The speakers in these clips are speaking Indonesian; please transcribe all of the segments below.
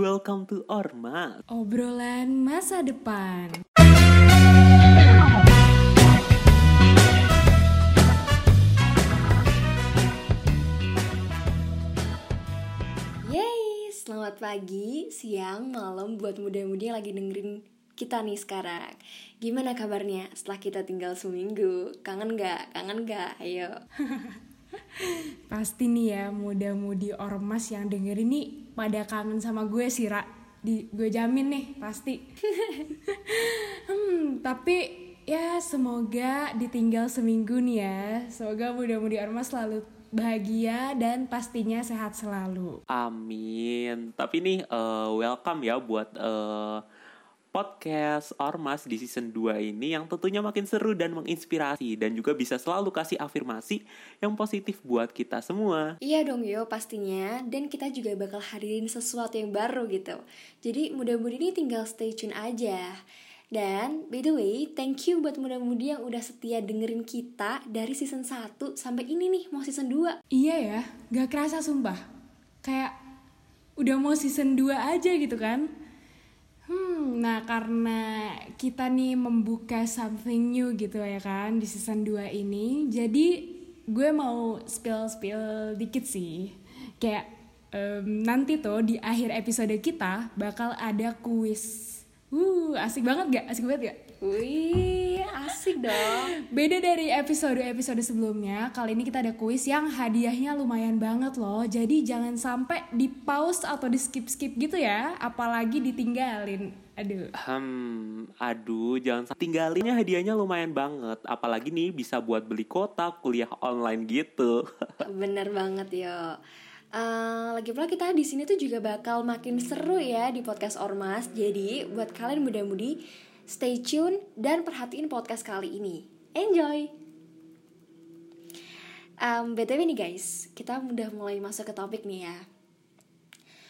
Welcome to Ormas. Obrolan masa depan. Yeay, selamat pagi, siang, malam buat muda-mudi yang lagi dengerin kita nih sekarang. Gimana kabarnya setelah kita tinggal seminggu? Kangen gak? Kangen gak? Ayo. Pasti nih ya muda-mudi ormas yang dengerin nih pada kangen sama gue sih, Ra. Di, gue jamin nih, pasti. hmm, tapi ya semoga ditinggal seminggu nih ya. Semoga muda-mudi ormas selalu bahagia dan pastinya sehat selalu. Amin. Tapi nih uh, welcome ya buat uh, podcast Ormas di season 2 ini yang tentunya makin seru dan menginspirasi dan juga bisa selalu kasih afirmasi yang positif buat kita semua. Iya dong yo pastinya dan kita juga bakal hadirin sesuatu yang baru gitu. Jadi mudah-mudahan ini tinggal stay tune aja. Dan by the way, thank you buat muda-mudi yang udah setia dengerin kita dari season 1 sampai ini nih mau season 2. Iya ya, gak kerasa sumpah. Kayak udah mau season 2 aja gitu kan. Hmm, nah karena kita nih membuka something new gitu ya kan di season 2 ini. Jadi gue mau spill-spill dikit sih. Kayak um, nanti tuh di akhir episode kita bakal ada kuis Uh, asik banget gak? Asik banget gak? Wih, asik dong. Beda dari episode-episode sebelumnya, kali ini kita ada kuis yang hadiahnya lumayan banget loh. Jadi jangan sampai di pause atau di skip-skip gitu ya, apalagi ditinggalin. Aduh. Hmm, aduh, jangan tinggalinnya hadiahnya lumayan banget. Apalagi nih bisa buat beli kotak kuliah online gitu. Bener banget yo. Uh, lagi pula kita di sini tuh juga bakal makin seru ya di podcast Ormas. Jadi buat kalian muda-mudi stay tune dan perhatiin podcast kali ini. Enjoy. Um, btw nih guys, kita udah mulai masuk ke topik nih ya.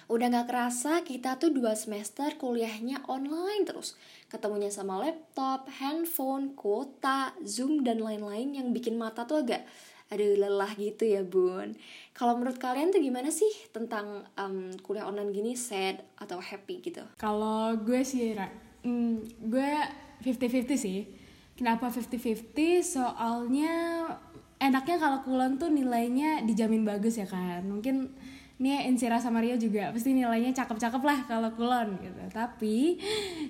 Udah gak kerasa kita tuh dua semester kuliahnya online terus. Ketemunya sama laptop, handphone, kuota, zoom dan lain-lain yang bikin mata tuh agak aduh lelah gitu ya bun kalau menurut kalian tuh gimana sih tentang um, kuliah online gini sad atau happy gitu kalau gue sih mm, gue 50-50 sih. Kenapa 50-50 soalnya enaknya kalau kulon tuh nilainya dijamin bagus ya kan? Mungkin nih Insira sama Rio juga pasti nilainya cakep-cakep lah kalau kulon gitu. Tapi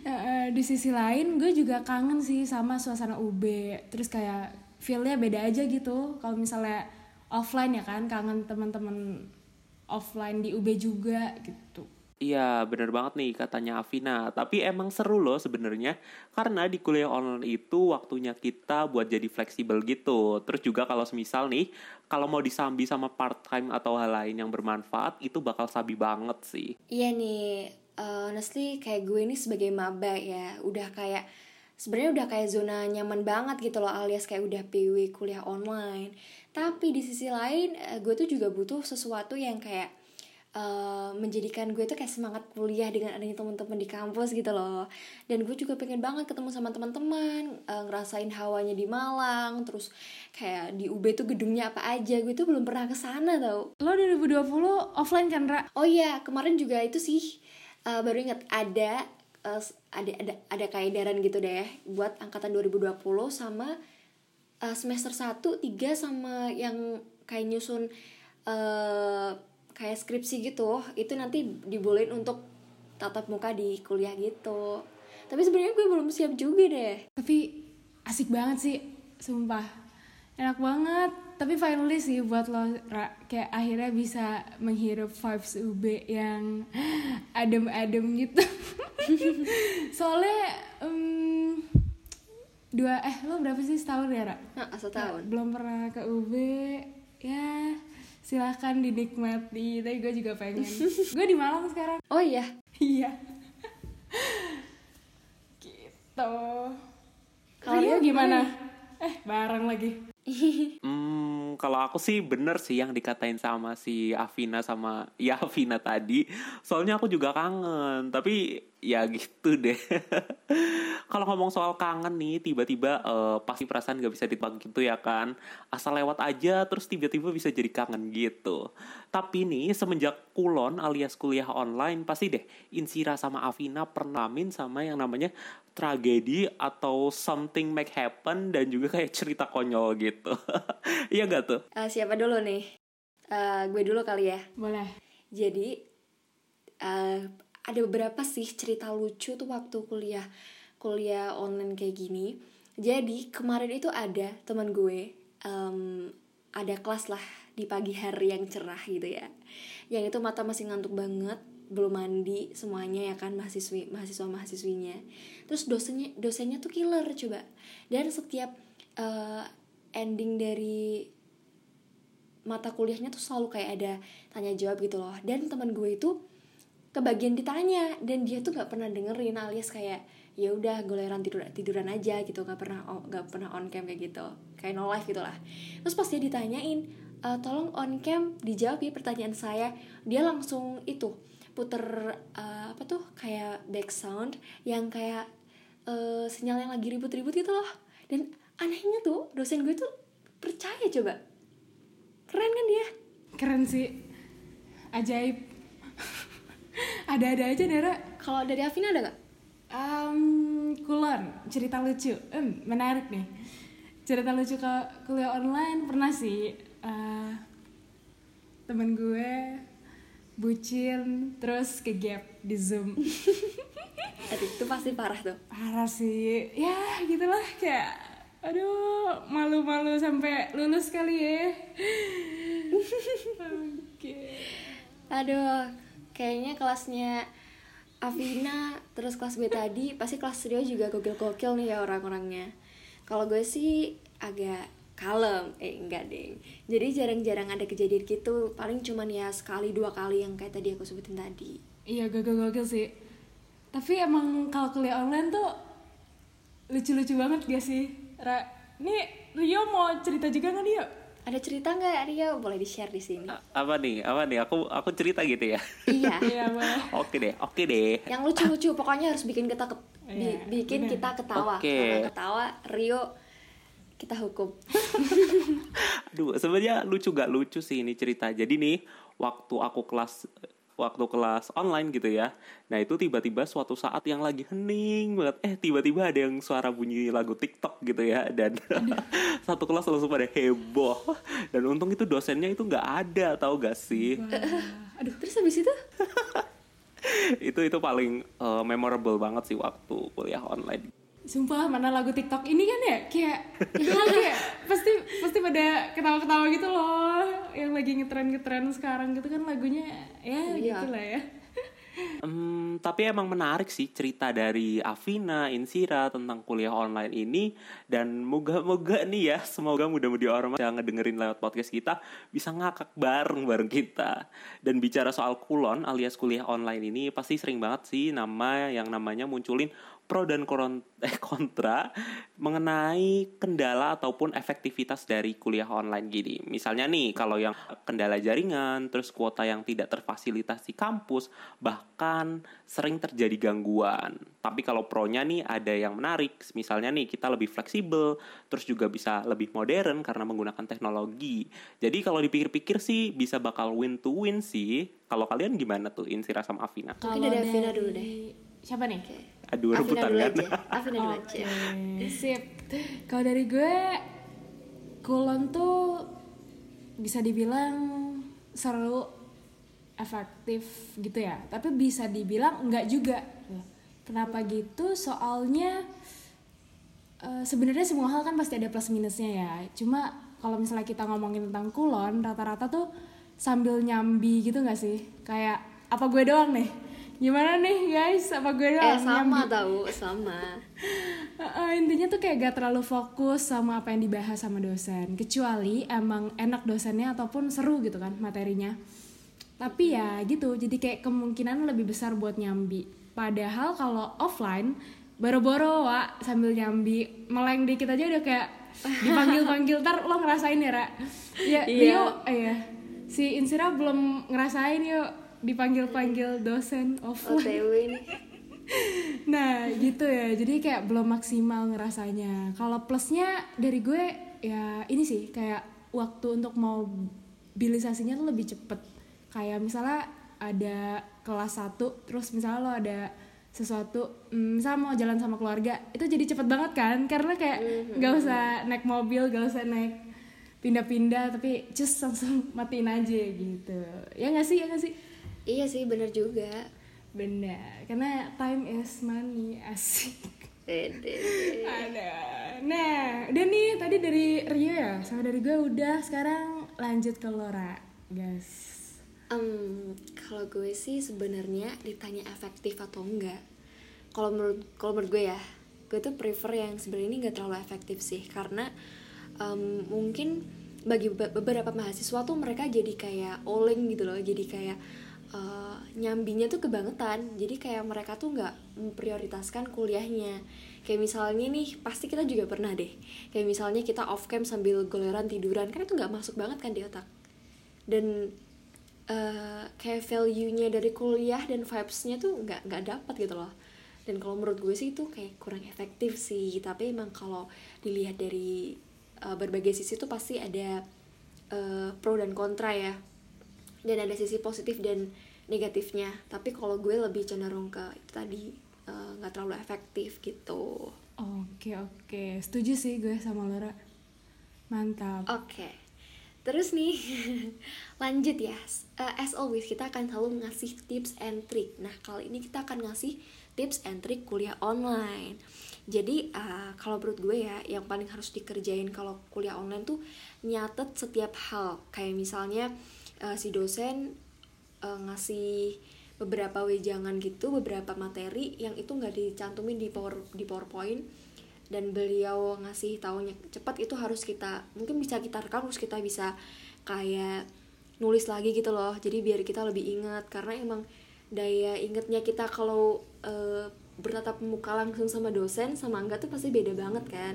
uh, di sisi lain gue juga kangen sih sama suasana UB terus kayak feelnya beda aja gitu. Kalau misalnya offline ya kan kangen teman-teman offline di UB juga gitu Iya bener banget nih katanya Afina. Tapi emang seru loh sebenarnya Karena di kuliah online itu waktunya kita buat jadi fleksibel gitu. Terus juga kalau semisal nih Kalau mau disambi sama part time atau hal lain yang bermanfaat Itu bakal sabi banget sih. Iya nih uh, Honestly kayak gue ini sebagai maba ya Udah kayak sebenarnya udah kayak zona nyaman banget gitu loh alias kayak udah PW kuliah online. Tapi di sisi lain eh, gue tuh juga butuh sesuatu yang kayak uh, menjadikan gue tuh kayak semangat kuliah dengan adanya teman-teman di kampus gitu loh. Dan gue juga pengen banget ketemu sama teman-teman uh, ngerasain hawanya di Malang terus kayak di UB tuh gedungnya apa aja. Gue tuh belum pernah ke sana tau. Lo 2020 offline kan Ra? oh iya kemarin juga itu sih uh, baru inget ada uh, ada ada ada kayak edaran gitu deh buat angkatan 2020 sama uh, semester 1 3 sama yang kayak nyusun uh, kayak skripsi gitu itu nanti dibolehin untuk tatap muka di kuliah gitu. Tapi sebenarnya gue belum siap juga deh. Tapi asik banget sih sumpah. Enak banget. Tapi finally sih buat lo Ra, kayak akhirnya bisa menghirup vibes UB yang adem-adem gitu. Soalnya um, dua eh lo berapa sih setahun ya Ra? Nah, setahun. Belum pernah ke UB silahkan dinikmati. Tapi gue juga pengen. Gue di Malang sekarang. Oh iya? Iya. Gitu. Kalau gimana? Eh bareng lagi. Hmm, kalau aku sih bener sih yang dikatain sama si Afina sama ya Afina tadi. Soalnya aku juga kangen, tapi ya gitu deh. kalau ngomong soal kangen nih, tiba-tiba uh, pasti perasaan gak bisa ditebak gitu ya kan. Asal lewat aja, terus tiba-tiba bisa jadi kangen gitu. Tapi nih, semenjak kulon alias kuliah online, pasti deh Insira sama Afina pernah min sama yang namanya tragedi atau something make happen dan juga kayak cerita konyol gitu. Iya gak tuh? Uh, siapa dulu nih? Uh, gue dulu kali ya. Boleh. Jadi uh, ada beberapa sih cerita lucu tuh waktu kuliah kuliah online kayak gini. Jadi kemarin itu ada teman gue um, ada kelas lah di pagi hari yang cerah gitu ya. Yang itu mata masih ngantuk banget belum mandi semuanya ya kan mahasiswi mahasiswa mahasiswinya terus dosennya dosennya tuh killer coba dan setiap uh, ending dari mata kuliahnya tuh selalu kayak ada tanya jawab gitu loh dan teman gue itu kebagian ditanya dan dia tuh nggak pernah dengerin alias kayak ya udah goleran tidur tiduran aja gitu. Nggak pernah nggak pernah on cam kayak gitu. Kayak no life gitulah. Terus pas dia ditanyain e, tolong on cam dijawab ya pertanyaan saya. Dia langsung itu puter uh, apa tuh kayak back sound yang kayak uh, sinyal yang lagi ribut-ribut gitu loh. Dan anehnya tuh dosen gue tuh percaya coba. Keren kan dia? Keren sih. Ajaib ada-ada aja Nera. Kalau dari Afina ada nggak? Um, kulon cerita lucu. Um, menarik nih. Cerita lucu ke kuliah online pernah sih. Uh, temen gue bucin terus ke gap di zoom. Aduh, itu pasti parah tuh. Parah sih. Ya gitulah. Kayak aduh malu-malu sampai lulus kali ya. Oke. Aduh kayaknya kelasnya Avina terus kelas B tadi pasti kelas Rio juga gokil-gokil nih ya orang-orangnya. Kalau gue sih agak kalem. Eh enggak deh. Jadi jarang-jarang ada kejadian gitu. Paling cuman ya sekali dua kali yang kayak tadi aku sebutin tadi. Iya gagel-gagel sih. Tapi emang kalau kuliah online tuh lucu-lucu banget gak sih. Ra ini Rio mau cerita juga nggak Rio ada cerita nggak Rio boleh di share di sini. Apa nih? Apa nih? Aku aku cerita gitu ya? Iya. Iya oke deh oke deh. Yang lucu-lucu pokoknya harus bikin kita ke, iya, bikin bener. kita ketawa. Okay. ketawa Rio kita hukum. Aduh, sebenarnya lucu gak lucu sih ini cerita. Jadi nih, waktu aku kelas waktu kelas online gitu ya. Nah itu tiba-tiba suatu saat yang lagi hening banget. Eh tiba-tiba ada yang suara bunyi lagu TikTok gitu ya. Dan satu kelas langsung pada heboh. Dan untung itu dosennya itu nggak ada tau gak sih? Aduh terus habis itu? itu itu paling uh, memorable banget sih waktu kuliah online. Sumpah mana lagu TikTok ini kan ya kayak kayak pasti pasti pada ketawa-ketawa gitu loh yang lagi ngetren-ngetren sekarang gitu kan lagunya ya iya. gitu lah ya. Um, tapi emang menarik sih cerita dari Avina, Insira tentang kuliah online ini dan moga-moga nih ya semoga mudah-mudi orang yang ngedengerin lewat podcast kita bisa ngakak bareng bareng kita dan bicara soal kulon alias kuliah online ini pasti sering banget sih nama yang namanya munculin pro dan eh, kontra mengenai kendala ataupun efektivitas dari kuliah online gini. Misalnya nih, kalau yang kendala jaringan, terus kuota yang tidak terfasilitasi kampus, bahkan sering terjadi gangguan. Tapi kalau pro-nya nih ada yang menarik, misalnya nih kita lebih fleksibel, terus juga bisa lebih modern karena menggunakan teknologi. Jadi kalau dipikir-pikir sih bisa bakal win to win sih. Kalau kalian gimana tuh Insira sama Afina? Kalau dari Afina dulu deh. Siapa nih? Okay adu rebutan kan? Afina dulu aja sip. Kalau dari gue kulon tuh bisa dibilang seru efektif gitu ya. Tapi bisa dibilang enggak juga. Kenapa gitu? Soalnya uh, sebenarnya semua hal kan pasti ada plus minusnya ya. Cuma kalau misalnya kita ngomongin tentang kulon rata-rata tuh sambil nyambi gitu nggak sih? Kayak apa gue doang nih gimana nih guys? Apa gue doang? Eh sama tahu sama. Uh, intinya tuh kayak gak terlalu fokus sama apa yang dibahas sama dosen. Kecuali emang enak dosennya ataupun seru gitu kan materinya. Tapi ya gitu jadi kayak kemungkinan lebih besar buat nyambi. Padahal kalau offline boro-boro wa sambil nyambi. Meleng dikit aja udah kayak dipanggil panggil ntar lo ngerasain ya Ra. Ya Iya. Rio eh ya. Si Insira belum ngerasain yuk dipanggil panggil dosen offline OTW nih Nah gitu ya, jadi kayak belum maksimal ngerasanya. Kalau plusnya dari gue ya ini sih kayak waktu untuk mobilisasinya tuh lebih cepet. Kayak misalnya ada kelas 1, terus misalnya lo ada sesuatu, mm, misalnya mau jalan sama keluarga, itu jadi cepet banget kan? Karena kayak nggak usah naik mobil, gak usah naik pindah-pindah, tapi just langsung matiin aja gitu. Ya nggak sih, ya nggak sih? Iya sih bener juga Benar, karena time is money asik. Ada. Nah, udah nih tadi dari Rio ya, sama dari gue udah. Sekarang lanjut ke Lora, guys. Em, kalau gue sih sebenarnya ditanya efektif atau enggak kalau menurut kalau menurut gue ya gue tuh prefer yang sebenarnya ini nggak terlalu efektif sih karena em, mungkin bagi be- beberapa mahasiswa tuh mereka jadi kayak oleng gitu loh jadi kayak eh, nyambinya tuh kebangetan. Jadi kayak mereka tuh nggak memprioritaskan kuliahnya. Kayak misalnya nih pasti kita juga pernah deh. Kayak misalnya kita off cam sambil goleran tiduran kan itu nggak masuk banget kan di otak. Dan eh, kayak value-nya dari kuliah dan vibes-nya tuh nggak nggak dapat gitu loh. Dan kalau menurut gue sih itu kayak kurang efektif sih. Tapi emang kalau dilihat dari eh, berbagai sisi tuh pasti ada eh, pro dan kontra ya dan ada sisi positif dan negatifnya tapi kalau gue lebih cenderung ke itu tadi eh, nggak terlalu efektif gitu Oke oke, setuju sih gue sama Lora. Mantap. Oke, terus nih lanjut ya. Uh, as always kita akan selalu ngasih tips and trick. Nah kali ini kita akan ngasih tips and trick kuliah online. Jadi uh, kalau menurut gue ya yang paling harus dikerjain kalau kuliah online tuh nyatet setiap hal. Kayak misalnya uh, si dosen uh, ngasih beberapa wejangan gitu, beberapa materi yang itu nggak dicantumin di power di PowerPoint dan beliau ngasih taunya cepat itu harus kita mungkin bisa kita rekam terus kita bisa kayak nulis lagi gitu loh. Jadi biar kita lebih ingat karena emang daya ingetnya kita kalau eh, bertatap muka langsung sama dosen sama enggak tuh pasti beda banget kan.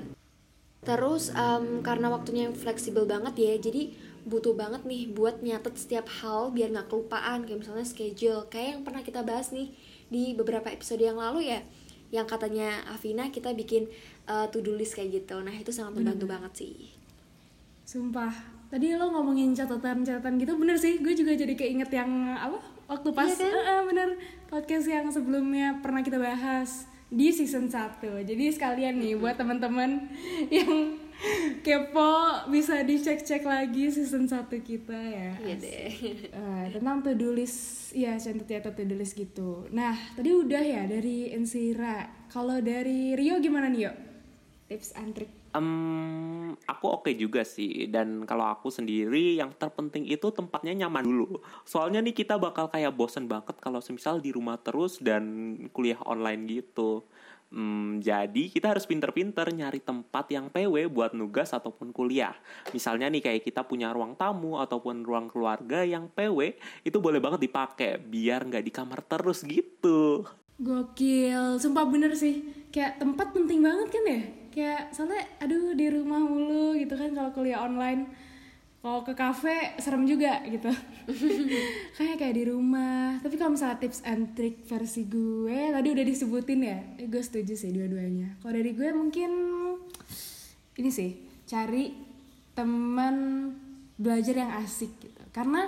Terus em, karena waktunya yang fleksibel banget ya jadi butuh banget nih buat nyatet setiap hal biar nggak kelupaan kayak misalnya schedule kayak yang pernah kita bahas nih di beberapa episode yang lalu ya yang katanya Afina kita bikin uh, to do list kayak gitu nah itu sangat membantu banget sih Sumpah. Tadi lo ngomongin catatan-catatan gitu bener sih. Gue juga jadi keinget yang apa? Waktu pas Iya kan? Eh, eh, bener podcast yang sebelumnya pernah kita bahas di season 1. Jadi sekalian nih buat teman-teman yang kepo bisa dicek-cek lagi season 1 kita ya. iya deh. Eh, tentang to do list ya cantik ya to do list gitu. Nah tadi udah ya dari Ensira kalau dari Rio gimana nih yuk tips and trick. Em, aku oke juga sih. Dan kalau aku sendiri yang terpenting itu tempatnya nyaman dulu. Soalnya nih kita bakal kayak bosen banget kalau semisal di rumah terus dan kuliah online gitu Hmm, jadi kita harus pinter-pinter nyari tempat yang PW buat nugas ataupun kuliah. Misalnya nih kayak kita punya ruang tamu ataupun ruang keluarga yang PW itu boleh banget dipakai biar nggak di kamar terus gitu. gokil sumpah bener sih kayak tempat penting banget kan ya kayak soalnya aduh di rumah mulu gitu kan kalau kuliah online kalau ke kafe serem juga gitu. Kayak kayak di rumah. Tapi kalau misalnya tips and trick versi gue tadi udah disebutin ya? Eh, gue setuju sih dua-duanya. Kalau dari gue mungkin ini sih cari teman belajar yang asik gitu. Karena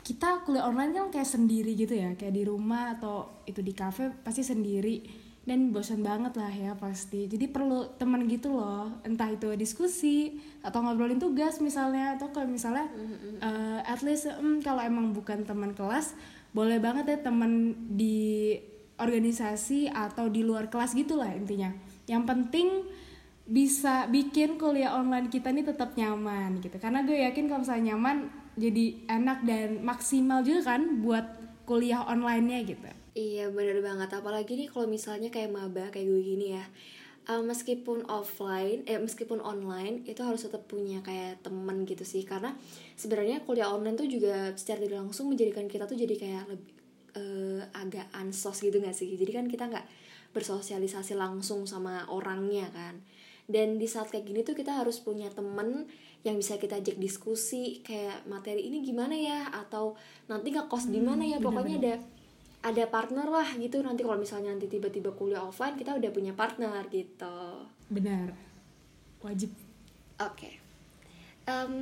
kita kuliah online kan kayak sendiri gitu ya. Kayak di rumah atau itu di kafe pasti sendiri dan bosan banget lah ya pasti. Jadi perlu teman gitu loh. Entah itu diskusi atau ngobrolin tugas misalnya atau kalau misalnya eh, at least mm, kalau emang bukan teman kelas boleh banget ya teman di organisasi atau di luar kelas gitulah intinya. Yang penting bisa bikin kuliah online kita ini tetap nyaman gitu. Karena gue yakin kalau misalnya nyaman jadi enak dan maksimal juga kan buat kuliah online-nya gitu Iya bener banget. Apalagi nih kalau misalnya kayak maba kayak gue gini ya. Uh, meskipun offline eh meskipun online itu harus tetap punya kayak temen gitu sih. Karena sebenarnya kuliah online tuh juga secara tidak langsung menjadikan kita tuh jadi kayak lebih eh, agak ansos gitu gak sih? Jadi kan kita nggak bersosialisasi langsung sama orangnya kan. Dan di saat kayak gini tuh kita harus punya temen yang bisa kita ajak diskusi kayak materi ini gimana ya? Atau nanti nggak kos di mana ya? Pokoknya ada ada partner lah gitu nanti kalau misalnya nanti tiba-tiba kuliah offline kita udah punya partner gitu benar wajib Oke. Em,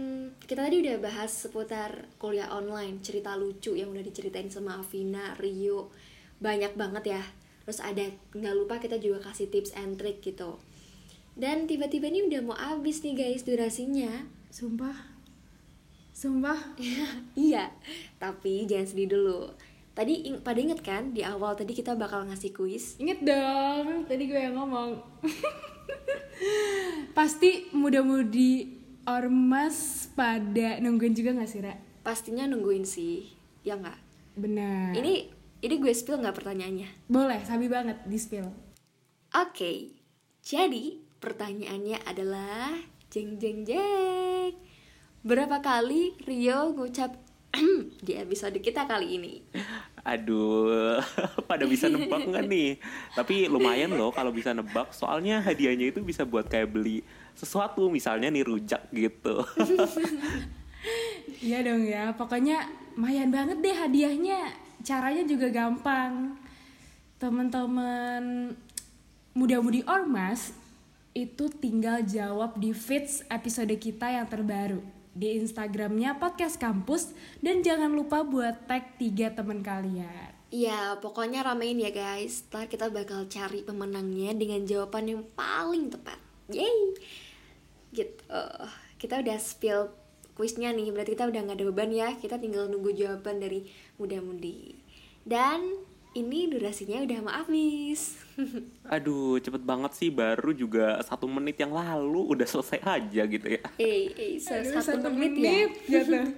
kita tadi udah bahas seputar kuliah online, cerita lucu yang udah diceritain sama Avina, Rio, banyak banget ya. Terus ada nggak lupa kita juga kasih tips and trick gitu. Dan tiba-tiba ini udah mau habis nih guys durasinya. sumpah sumpah iya, tapi jangan sedih dulu. Tadi ing- pada inget kan di awal tadi kita bakal ngasih kuis. inget dong tadi gue yang ngomong pasti muda-mudi ormas pada nungguin juga gak sih Ra? Pastinya nungguin sih, ya nggak? benar Ini ini gue spill nggak pertanyaannya? boleh sabi banget di spill Oke, jadi pertanyaannya adalah jeng jeng jeng. Berapa kali Rio ngucap di episode kita kali ini? Aduh, pada bisa nebak nggak nih? Tapi lumayan loh kalau bisa nebak, soalnya hadiahnya itu bisa buat kayak beli sesuatu, misalnya nih rujak gitu. Iya dong ya, pokoknya lumayan banget deh hadiahnya. Caranya juga gampang. Teman-teman muda-mudi ormas itu tinggal jawab di feeds episode kita yang terbaru di Instagramnya podcast kampus dan jangan lupa buat tag tiga teman kalian. Ya, pokoknya ramein ya guys. Ntar kita bakal cari pemenangnya dengan jawaban yang paling tepat. Yeay! Gitu. Kita udah spill kuisnya nih, berarti kita udah gak ada beban ya. Kita tinggal nunggu jawaban dari muda-mudi. Dan ini durasinya udah mau habis. Aduh, cepet banget sih, baru juga satu menit yang lalu udah selesai aja gitu ya. eh, eh, Aduh, satu, menit, ya. gitu.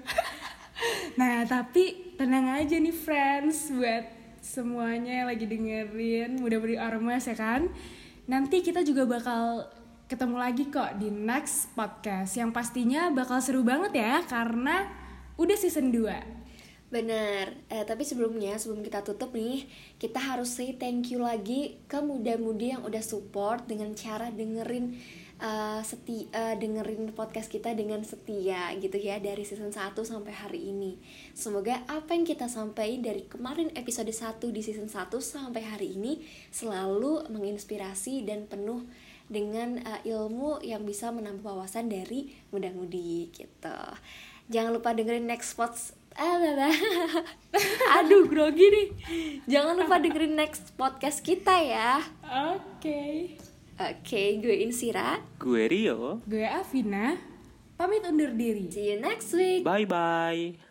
nah tapi tenang aja nih friends buat semuanya yang lagi dengerin mudah-mudahan ormas ya kan nanti kita juga bakal ketemu lagi kok di next podcast yang pastinya bakal seru banget ya karena udah season 2 Bener, eh, tapi sebelumnya sebelum kita tutup nih, kita harus say thank you lagi ke muda-mudi yang udah support dengan cara dengerin eh, seti eh, dengerin podcast kita dengan setia gitu ya dari season 1 sampai hari ini. Semoga apa yang kita sampaikan dari kemarin episode 1 di season 1 sampai hari ini selalu menginspirasi dan penuh dengan eh, ilmu yang bisa menambah wawasan dari muda-mudi gitu. Jangan lupa dengerin next lah. Aduh, grogi nih. Jangan lupa dengerin next podcast kita ya. oke Oke, gue Insira. Gue Rio, gue Avina pamit undur diri See you next week. bye-bye.